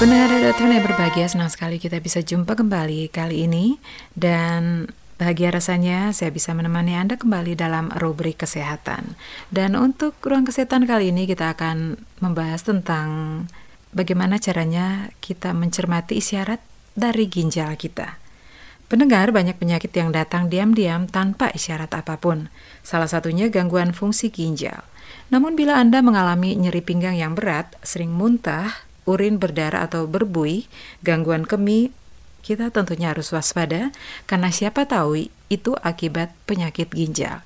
Teman yang berbahagia, senang sekali kita bisa jumpa kembali kali ini dan bahagia rasanya saya bisa menemani Anda kembali dalam rubrik kesehatan. Dan untuk ruang kesehatan kali ini kita akan membahas tentang bagaimana caranya kita mencermati isyarat dari ginjal kita. Pendengar banyak penyakit yang datang diam-diam tanpa isyarat apa pun. Salah satunya gangguan fungsi ginjal. Namun bila Anda mengalami nyeri pinggang yang berat, sering muntah, urin berdarah atau berbuih, gangguan kemih, kita tentunya harus waspada karena siapa tahu itu akibat penyakit ginjal.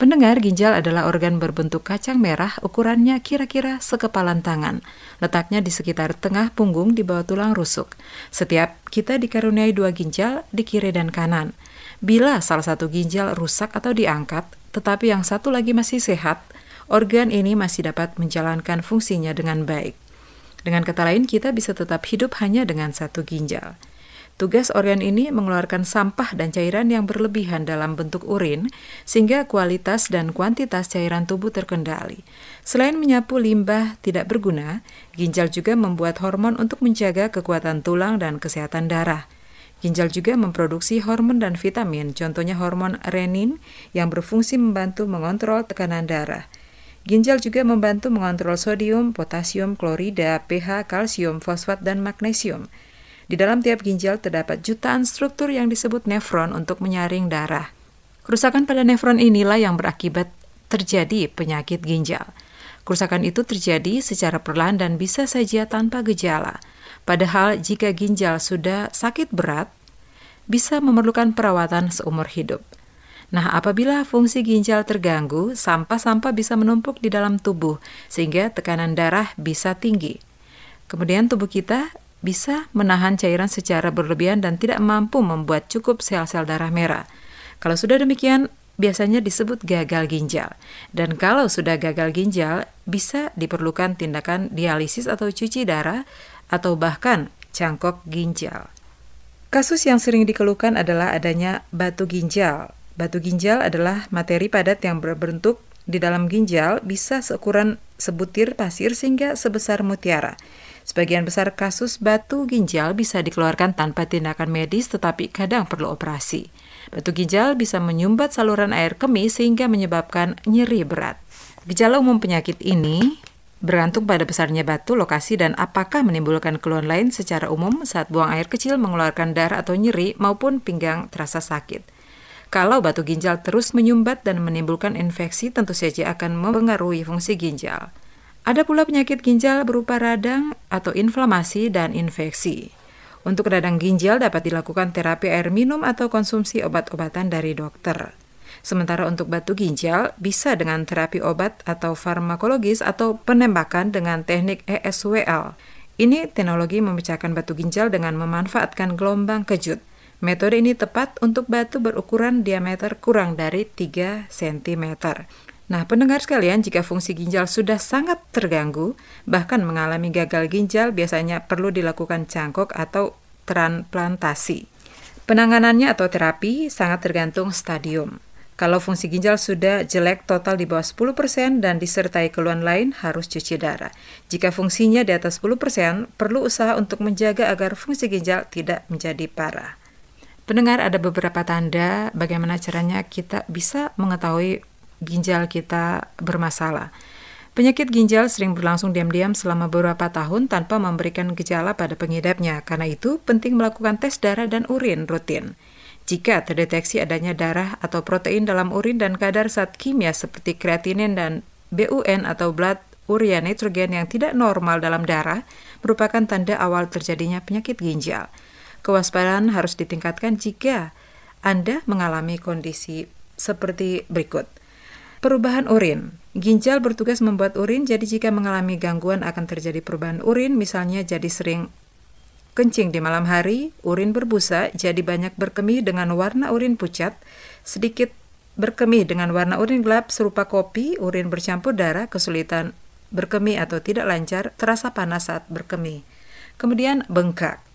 Pendengar ginjal adalah organ berbentuk kacang merah, ukurannya kira-kira sekepalan tangan. Letaknya di sekitar tengah punggung di bawah tulang rusuk. Setiap kita dikaruniai dua ginjal di kiri dan kanan. Bila salah satu ginjal rusak atau diangkat, tetapi yang satu lagi masih sehat, organ ini masih dapat menjalankan fungsinya dengan baik. Dengan kata lain, kita bisa tetap hidup hanya dengan satu ginjal. Tugas organ ini mengeluarkan sampah dan cairan yang berlebihan dalam bentuk urin, sehingga kualitas dan kuantitas cairan tubuh terkendali. Selain menyapu limbah tidak berguna, ginjal juga membuat hormon untuk menjaga kekuatan tulang dan kesehatan darah. Ginjal juga memproduksi hormon dan vitamin, contohnya hormon renin yang berfungsi membantu mengontrol tekanan darah. Ginjal juga membantu mengontrol sodium, potasium, klorida, pH, kalsium, fosfat, dan magnesium. Di dalam tiap ginjal terdapat jutaan struktur yang disebut nefron untuk menyaring darah. Kerusakan pada nefron inilah yang berakibat terjadi penyakit ginjal. Kerusakan itu terjadi secara perlahan dan bisa saja tanpa gejala. Padahal jika ginjal sudah sakit berat, bisa memerlukan perawatan seumur hidup. Nah, apabila fungsi ginjal terganggu, sampah-sampah bisa menumpuk di dalam tubuh sehingga tekanan darah bisa tinggi. Kemudian tubuh kita bisa menahan cairan secara berlebihan dan tidak mampu membuat cukup sel-sel darah merah. Kalau sudah demikian, biasanya disebut gagal ginjal. Dan kalau sudah gagal ginjal, bisa diperlukan tindakan dialisis atau cuci darah atau bahkan cangkok ginjal. Kasus yang sering dikeluhkan adalah adanya batu ginjal Batu ginjal adalah materi padat yang berbentuk di dalam ginjal bisa seukuran sebutir pasir sehingga sebesar mutiara. Sebagian besar kasus batu ginjal bisa dikeluarkan tanpa tindakan medis tetapi kadang perlu operasi. Batu ginjal bisa menyumbat saluran air kemih sehingga menyebabkan nyeri berat. Gejala umum penyakit ini bergantung pada besarnya batu, lokasi, dan apakah menimbulkan keluhan lain secara umum saat buang air kecil mengeluarkan darah atau nyeri maupun pinggang terasa sakit. Kalau batu ginjal terus menyumbat dan menimbulkan infeksi, tentu saja akan mempengaruhi fungsi ginjal. Ada pula penyakit ginjal berupa radang atau inflamasi dan infeksi. Untuk radang ginjal dapat dilakukan terapi air minum atau konsumsi obat-obatan dari dokter. Sementara untuk batu ginjal bisa dengan terapi obat atau farmakologis atau penembakan dengan teknik ESWL. Ini teknologi memecahkan batu ginjal dengan memanfaatkan gelombang kejut. Metode ini tepat untuk batu berukuran diameter kurang dari 3 cm. Nah, pendengar sekalian, jika fungsi ginjal sudah sangat terganggu, bahkan mengalami gagal ginjal, biasanya perlu dilakukan cangkok atau transplantasi. Penanganannya atau terapi sangat tergantung stadium. Kalau fungsi ginjal sudah jelek total di bawah 10% dan disertai keluhan lain, harus cuci darah. Jika fungsinya di atas 10%, perlu usaha untuk menjaga agar fungsi ginjal tidak menjadi parah. Pendengar ada beberapa tanda bagaimana caranya kita bisa mengetahui ginjal kita bermasalah. Penyakit ginjal sering berlangsung diam-diam selama beberapa tahun tanpa memberikan gejala pada pengidapnya. Karena itu, penting melakukan tes darah dan urin rutin. Jika terdeteksi adanya darah atau protein dalam urin dan kadar zat kimia seperti kreatinin dan BUN atau blood urea nitrogen yang tidak normal dalam darah, merupakan tanda awal terjadinya penyakit ginjal. Kewaspadaan harus ditingkatkan jika Anda mengalami kondisi seperti berikut. Perubahan urin. Ginjal bertugas membuat urin, jadi jika mengalami gangguan akan terjadi perubahan urin, misalnya jadi sering kencing di malam hari, urin berbusa, jadi banyak berkemih dengan warna urin pucat, sedikit berkemih dengan warna urin gelap serupa kopi, urin bercampur darah, kesulitan berkemih atau tidak lancar, terasa panas saat berkemih. Kemudian bengkak.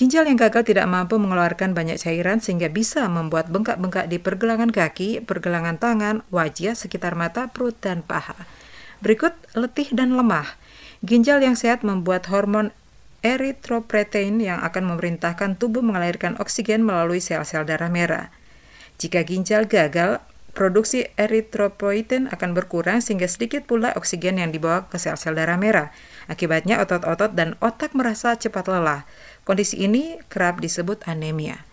Ginjal yang gagal tidak mampu mengeluarkan banyak cairan sehingga bisa membuat bengkak-bengkak di pergelangan kaki, pergelangan tangan, wajah, sekitar mata, perut, dan paha. Berikut letih dan lemah. Ginjal yang sehat membuat hormon eritropretein yang akan memerintahkan tubuh mengalirkan oksigen melalui sel-sel darah merah. Jika ginjal gagal, produksi eritropoietin akan berkurang sehingga sedikit pula oksigen yang dibawa ke sel-sel darah merah. Akibatnya otot-otot dan otak merasa cepat lelah. Kondisi ini kerap disebut anemia.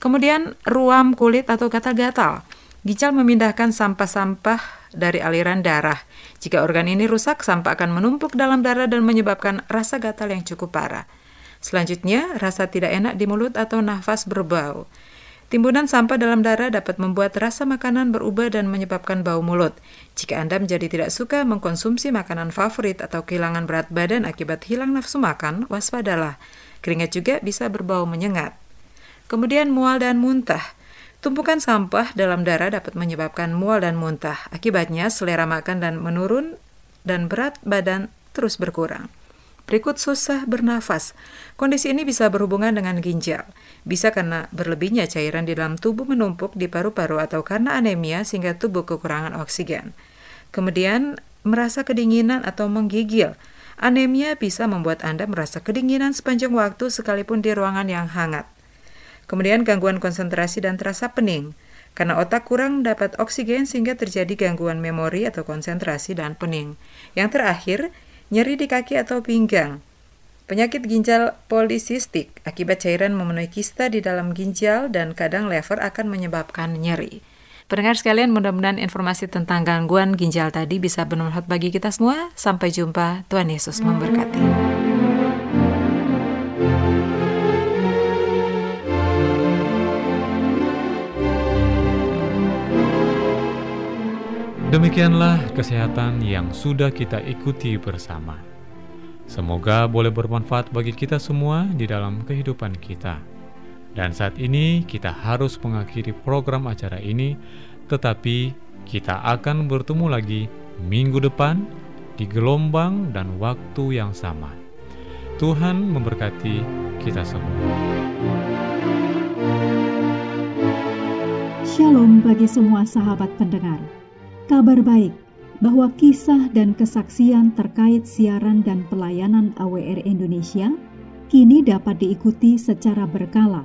Kemudian ruam kulit atau gatal-gatal. Ginjal memindahkan sampah-sampah dari aliran darah. Jika organ ini rusak, sampah akan menumpuk dalam darah dan menyebabkan rasa gatal yang cukup parah. Selanjutnya, rasa tidak enak di mulut atau nafas berbau. Timbunan sampah dalam darah dapat membuat rasa makanan berubah dan menyebabkan bau mulut. Jika Anda menjadi tidak suka mengkonsumsi makanan favorit atau kehilangan berat badan akibat hilang nafsu makan, waspadalah. Keringat juga bisa berbau menyengat. Kemudian mual dan muntah. Tumpukan sampah dalam darah dapat menyebabkan mual dan muntah. Akibatnya selera makan dan menurun dan berat badan terus berkurang. Berikut susah bernafas. Kondisi ini bisa berhubungan dengan ginjal. Bisa karena berlebihnya cairan di dalam tubuh menumpuk di paru-paru atau karena anemia sehingga tubuh kekurangan oksigen. Kemudian merasa kedinginan atau menggigil. Anemia bisa membuat Anda merasa kedinginan sepanjang waktu sekalipun di ruangan yang hangat. Kemudian gangguan konsentrasi dan terasa pening. Karena otak kurang dapat oksigen sehingga terjadi gangguan memori atau konsentrasi dan pening. Yang terakhir, nyeri di kaki atau pinggang. Penyakit ginjal polisistik akibat cairan memenuhi kista di dalam ginjal dan kadang lever akan menyebabkan nyeri. Pendengar sekalian, mudah-mudahan informasi tentang gangguan ginjal tadi bisa bermanfaat bagi kita semua. Sampai jumpa, Tuhan Yesus memberkati. Demikianlah kesehatan yang sudah kita ikuti bersama. Semoga boleh bermanfaat bagi kita semua di dalam kehidupan kita. Dan saat ini kita harus mengakhiri program acara ini, tetapi kita akan bertemu lagi minggu depan di gelombang dan waktu yang sama. Tuhan memberkati kita semua. Shalom bagi semua sahabat pendengar. Kabar baik bahwa kisah dan kesaksian terkait siaran dan pelayanan AWR Indonesia kini dapat diikuti secara berkala,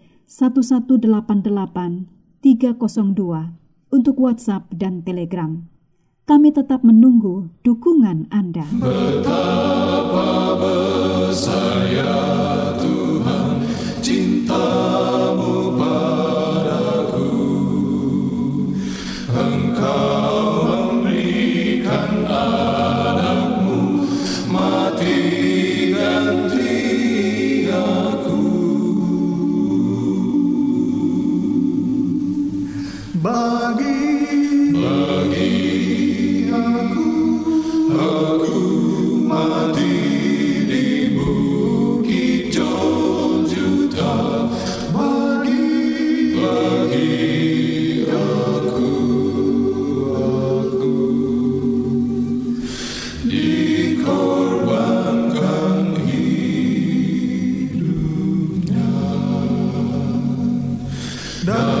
1188 302 untuk WhatsApp dan Telegram. Kami tetap menunggu dukungan Anda. Betapa besar Done.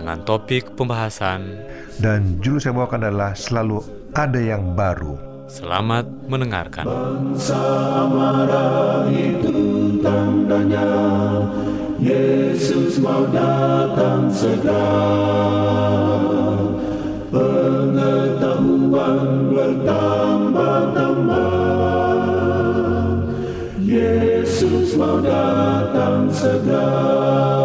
dengan topik pembahasan dan judul saya bawakan adalah selalu ada yang baru. Selamat mendengarkan. Bangsa marah itu tandanya Yesus mau datang segera. Pengetahuan bertambah-tambah Yesus mau datang segera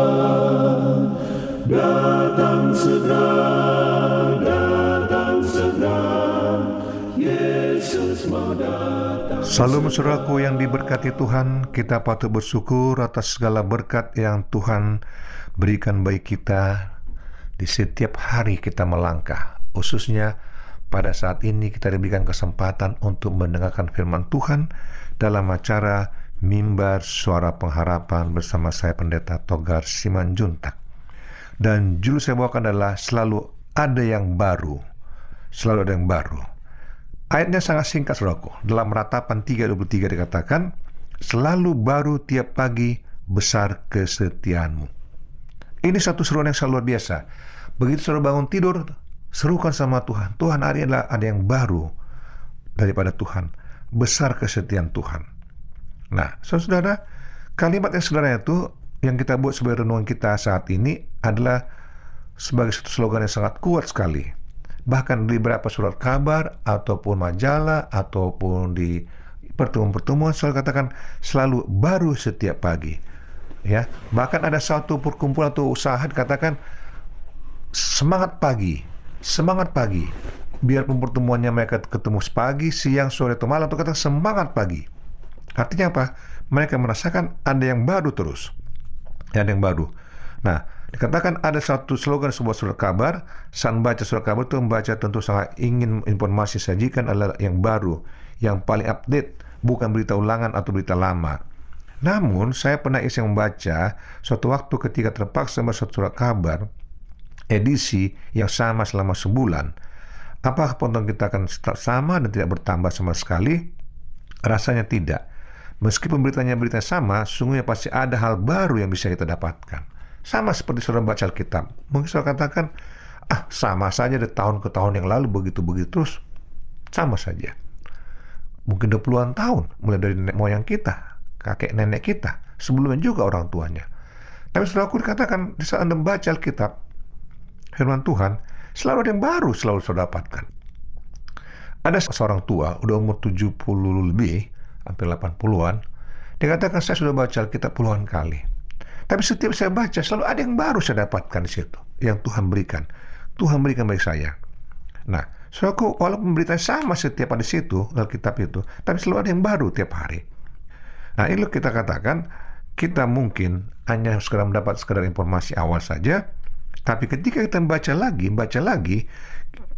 Salam saudaraku yang diberkati Tuhan Kita patut bersyukur atas segala berkat yang Tuhan berikan bagi kita Di setiap hari kita melangkah Khususnya pada saat ini kita diberikan kesempatan untuk mendengarkan firman Tuhan dalam acara Mimbar Suara Pengharapan bersama saya Pendeta Togar Simanjuntak. Dan judul saya bawakan adalah selalu ada yang baru. Selalu ada yang baru. Ayatnya sangat singkat saudaraku. Dalam ratapan 3.23 dikatakan, selalu baru tiap pagi besar kesetiaanmu. Ini satu seruan yang luar biasa. Begitu saudara bangun tidur, serukan sama Tuhan. Tuhan hari adalah ada yang baru daripada Tuhan. Besar kesetiaan Tuhan. Nah, saudara, kalimat yang saudara itu yang kita buat sebagai renungan kita saat ini adalah sebagai satu slogan yang sangat kuat sekali. Bahkan di beberapa surat kabar ataupun majalah ataupun di pertemuan-pertemuan selalu katakan selalu baru setiap pagi. Ya, bahkan ada satu perkumpulan atau usaha dikatakan semangat pagi, semangat pagi. Biarpun pertemuannya mereka ketemu pagi, siang, sore, atau malam, atau kata semangat pagi. Artinya apa? Mereka merasakan ada yang baru terus. Ada yang baru. Nah, dikatakan ada satu slogan sebuah surat kabar. Saat membaca surat kabar itu membaca tentu sangat ingin informasi sajikan adalah yang baru, yang paling update, bukan berita ulangan atau berita lama. Namun, saya pernah iseng membaca suatu waktu ketika terpaksa membaca surat kabar edisi yang sama selama sebulan. Apakah potong kita akan tetap sama dan tidak bertambah sama sekali? Rasanya tidak. Meskipun beritanya berita sama, sungguhnya pasti ada hal baru yang bisa kita dapatkan. Sama seperti saudara baca Alkitab. Mungkin saudara katakan, ah sama saja dari tahun ke tahun yang lalu begitu-begitu terus. Sama saja. Mungkin udah puluhan tahun, mulai dari nenek moyang kita, kakek nenek kita, sebelumnya juga orang tuanya. Tapi saudara aku dikatakan, di saat Anda membaca Alkitab, firman Tuhan, selalu ada yang baru selalu saudara dapatkan. Ada seorang tua, udah umur 70 lebih, hampir 80-an, dikatakan saya sudah baca Alkitab puluhan kali. Tapi setiap saya baca, selalu ada yang baru saya dapatkan di situ. Yang Tuhan berikan. Tuhan berikan bagi saya. Nah, saudaraku, walaupun berita sama setiap ada di situ, Alkitab itu, tapi selalu ada yang baru tiap hari. Nah, ini kita katakan, kita mungkin hanya sekedar mendapat sekedar informasi awal saja, tapi ketika kita membaca lagi, membaca lagi,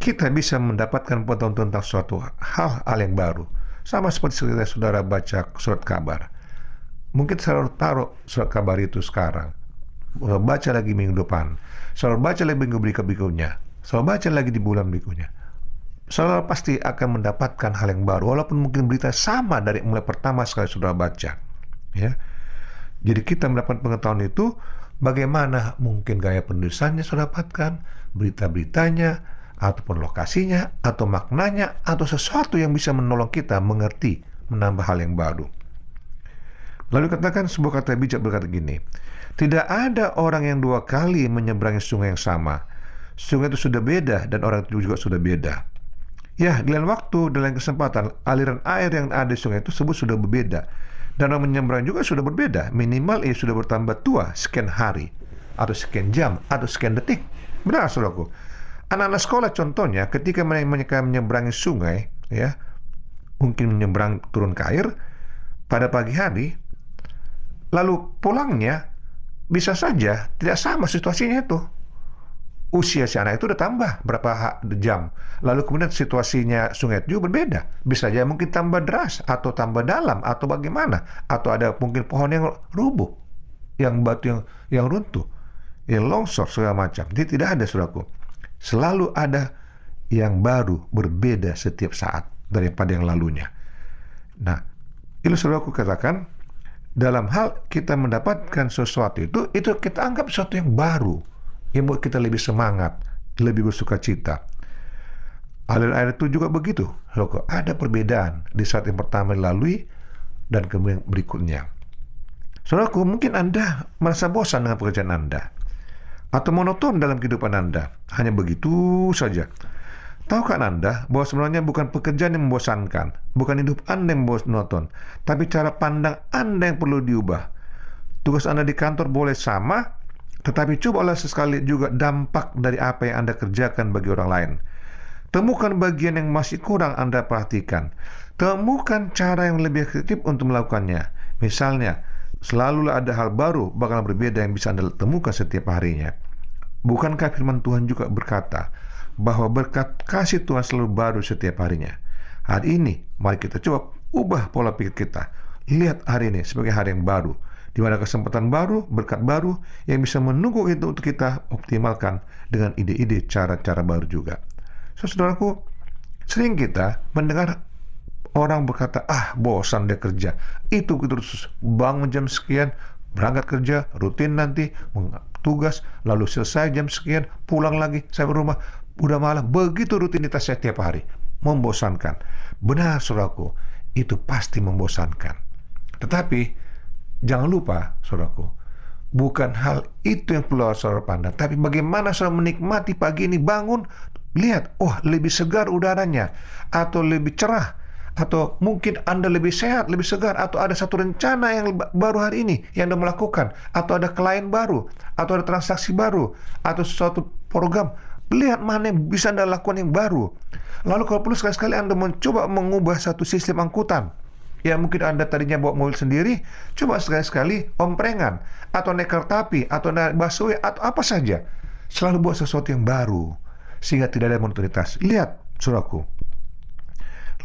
kita bisa mendapatkan pengetahuan tentang suatu hal-hal yang baru. Sama seperti ketika saudara baca surat kabar. Mungkin saudara taruh surat kabar itu sekarang. Baca lagi minggu depan. Saudara baca lagi minggu berikutnya. Saudara baca lagi di bulan berikutnya. Saudara pasti akan mendapatkan hal yang baru. Walaupun mungkin berita sama dari mulai pertama sekali saudara baca. Ya. Jadi kita mendapat pengetahuan itu bagaimana mungkin gaya penulisannya saudara dapatkan, berita-beritanya, ataupun lokasinya, atau maknanya, atau sesuatu yang bisa menolong kita mengerti, menambah hal yang baru. Lalu katakan sebuah kata bijak berkata gini, tidak ada orang yang dua kali menyeberangi sungai yang sama. Sungai itu sudah beda dan orang itu juga sudah beda. Ya, di lain waktu, dalam kesempatan, aliran air yang ada di sungai itu sebut sudah berbeda. Dan orang menyeberang juga sudah berbeda. Minimal ia sudah bertambah tua sekian hari, atau sekian jam, atau sekian detik. Benar, saudaraku. Anak-anak sekolah contohnya ketika mereka menyeberangi sungai, ya, mungkin menyeberang turun ke air pada pagi hari, lalu pulangnya bisa saja tidak sama situasinya itu. Usia si anak itu udah tambah berapa jam. Lalu kemudian situasinya sungai itu berbeda. Bisa aja mungkin tambah deras atau tambah dalam atau bagaimana. Atau ada mungkin pohon yang rubuh, yang batu yang yang runtuh, yang longsor segala macam. Jadi tidak ada suraku. Selalu ada yang baru berbeda setiap saat daripada yang lalunya. Nah, itu saudaraku katakan dalam hal kita mendapatkan sesuatu itu, itu kita anggap sesuatu yang baru, yang membuat kita lebih semangat, lebih bersuka cita. Aliran air itu juga begitu. Ada perbedaan di saat yang pertama dilalui dan kemudian berikutnya. Saudaraku, mungkin Anda merasa bosan dengan pekerjaan Anda atau monoton dalam kehidupan Anda. Hanya begitu saja. Tahukah Anda bahwa sebenarnya bukan pekerjaan yang membosankan, bukan hidup Anda yang monoton, tapi cara pandang Anda yang perlu diubah. Tugas Anda di kantor boleh sama, tetapi cobalah sesekali juga dampak dari apa yang Anda kerjakan bagi orang lain. Temukan bagian yang masih kurang Anda perhatikan. Temukan cara yang lebih efektif untuk melakukannya. Misalnya, selalulah ada hal baru bakal berbeda yang bisa Anda temukan setiap harinya. Bukankah firman Tuhan juga berkata bahwa berkat kasih Tuhan selalu baru setiap harinya? Hari ini, mari kita coba ubah pola pikir kita. Lihat hari ini sebagai hari yang baru, di mana kesempatan baru, berkat baru yang bisa menunggu itu untuk kita optimalkan dengan ide-ide cara-cara baru juga. So, saudaraku, sering kita mendengar orang berkata, ah bosan dia kerja. Itu terus bangun jam sekian, berangkat kerja, rutin nanti, tugas, lalu selesai jam sekian, pulang lagi sampai rumah, udah malam. Begitu rutinitas setiap hari. Membosankan. Benar, saudaraku, itu pasti membosankan. Tetapi, jangan lupa, saudaraku, bukan hal itu yang perlu saudara pandang, tapi bagaimana saudara menikmati pagi ini bangun, lihat, oh lebih segar udaranya, atau lebih cerah, atau mungkin Anda lebih sehat, lebih segar, atau ada satu rencana yang baru hari ini yang Anda melakukan, atau ada klien baru, atau ada transaksi baru, atau sesuatu program. Lihat mana yang bisa Anda lakukan yang baru. Lalu kalau perlu sekali-sekali Anda mencoba mengubah satu sistem angkutan. Ya mungkin Anda tadinya bawa mobil sendiri, coba sekali-sekali omprengan, atau naik kereta api, atau naik busway, atau apa saja. Selalu buat sesuatu yang baru, sehingga tidak ada monotonitas. Lihat, suraku,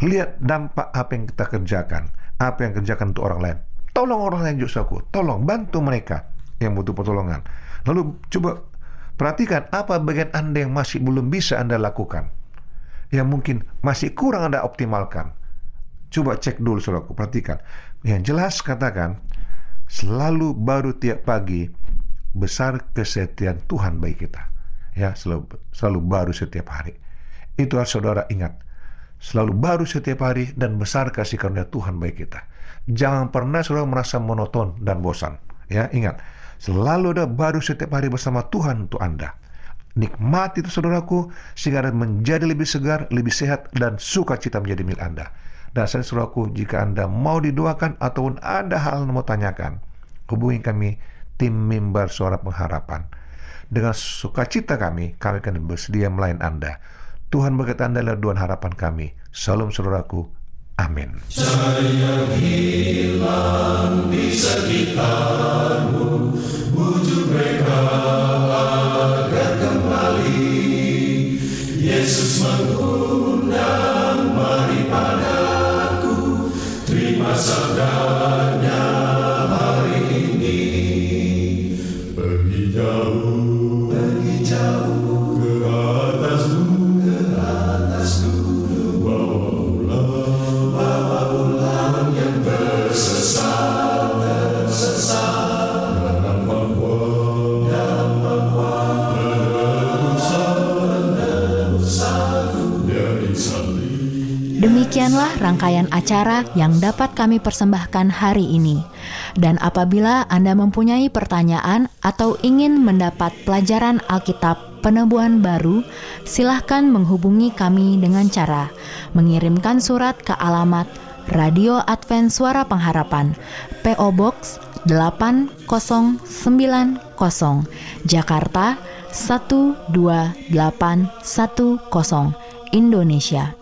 lihat dampak apa yang kita kerjakan, apa yang kerjakan untuk orang lain. Tolong orang lain juga aku, tolong bantu mereka yang butuh pertolongan. Lalu coba perhatikan apa bagian Anda yang masih belum bisa Anda lakukan. Yang mungkin masih kurang Anda optimalkan. Coba cek dulu saudaraku, perhatikan. Yang jelas katakan, selalu baru tiap pagi besar kesetiaan Tuhan bagi kita. Ya, selalu, selalu baru setiap hari. Itu saudara ingat selalu baru setiap hari dan besar kasih karunia Tuhan bagi kita. Jangan pernah saudara merasa monoton dan bosan. Ya, ingat, selalu ada baru setiap hari bersama Tuhan untuk Anda. Nikmati itu saudaraku sehingga Anda menjadi lebih segar, lebih sehat dan sukacita menjadi milik Anda. Dan saya saudaraku, jika Anda mau didoakan ataupun ada hal yang mau tanyakan, hubungi kami tim mimbar suara pengharapan. Dengan sukacita kami, kami akan bersedia melayan Anda. Tuhan berkati Anda adalah Tuhan harapan kami. Salam saudaraku. Amin. Saya hilang di sekitarmu, bujuk mereka rangkaian acara yang dapat kami persembahkan hari ini. Dan apabila Anda mempunyai pertanyaan atau ingin mendapat pelajaran Alkitab penebuan baru, silahkan menghubungi kami dengan cara mengirimkan surat ke alamat Radio Advent Suara Pengharapan, PO Box 8090, Jakarta 12810, Indonesia.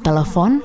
Telepon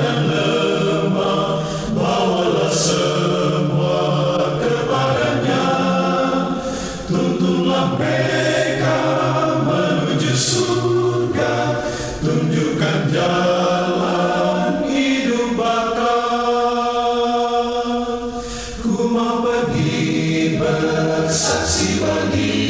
crianças se.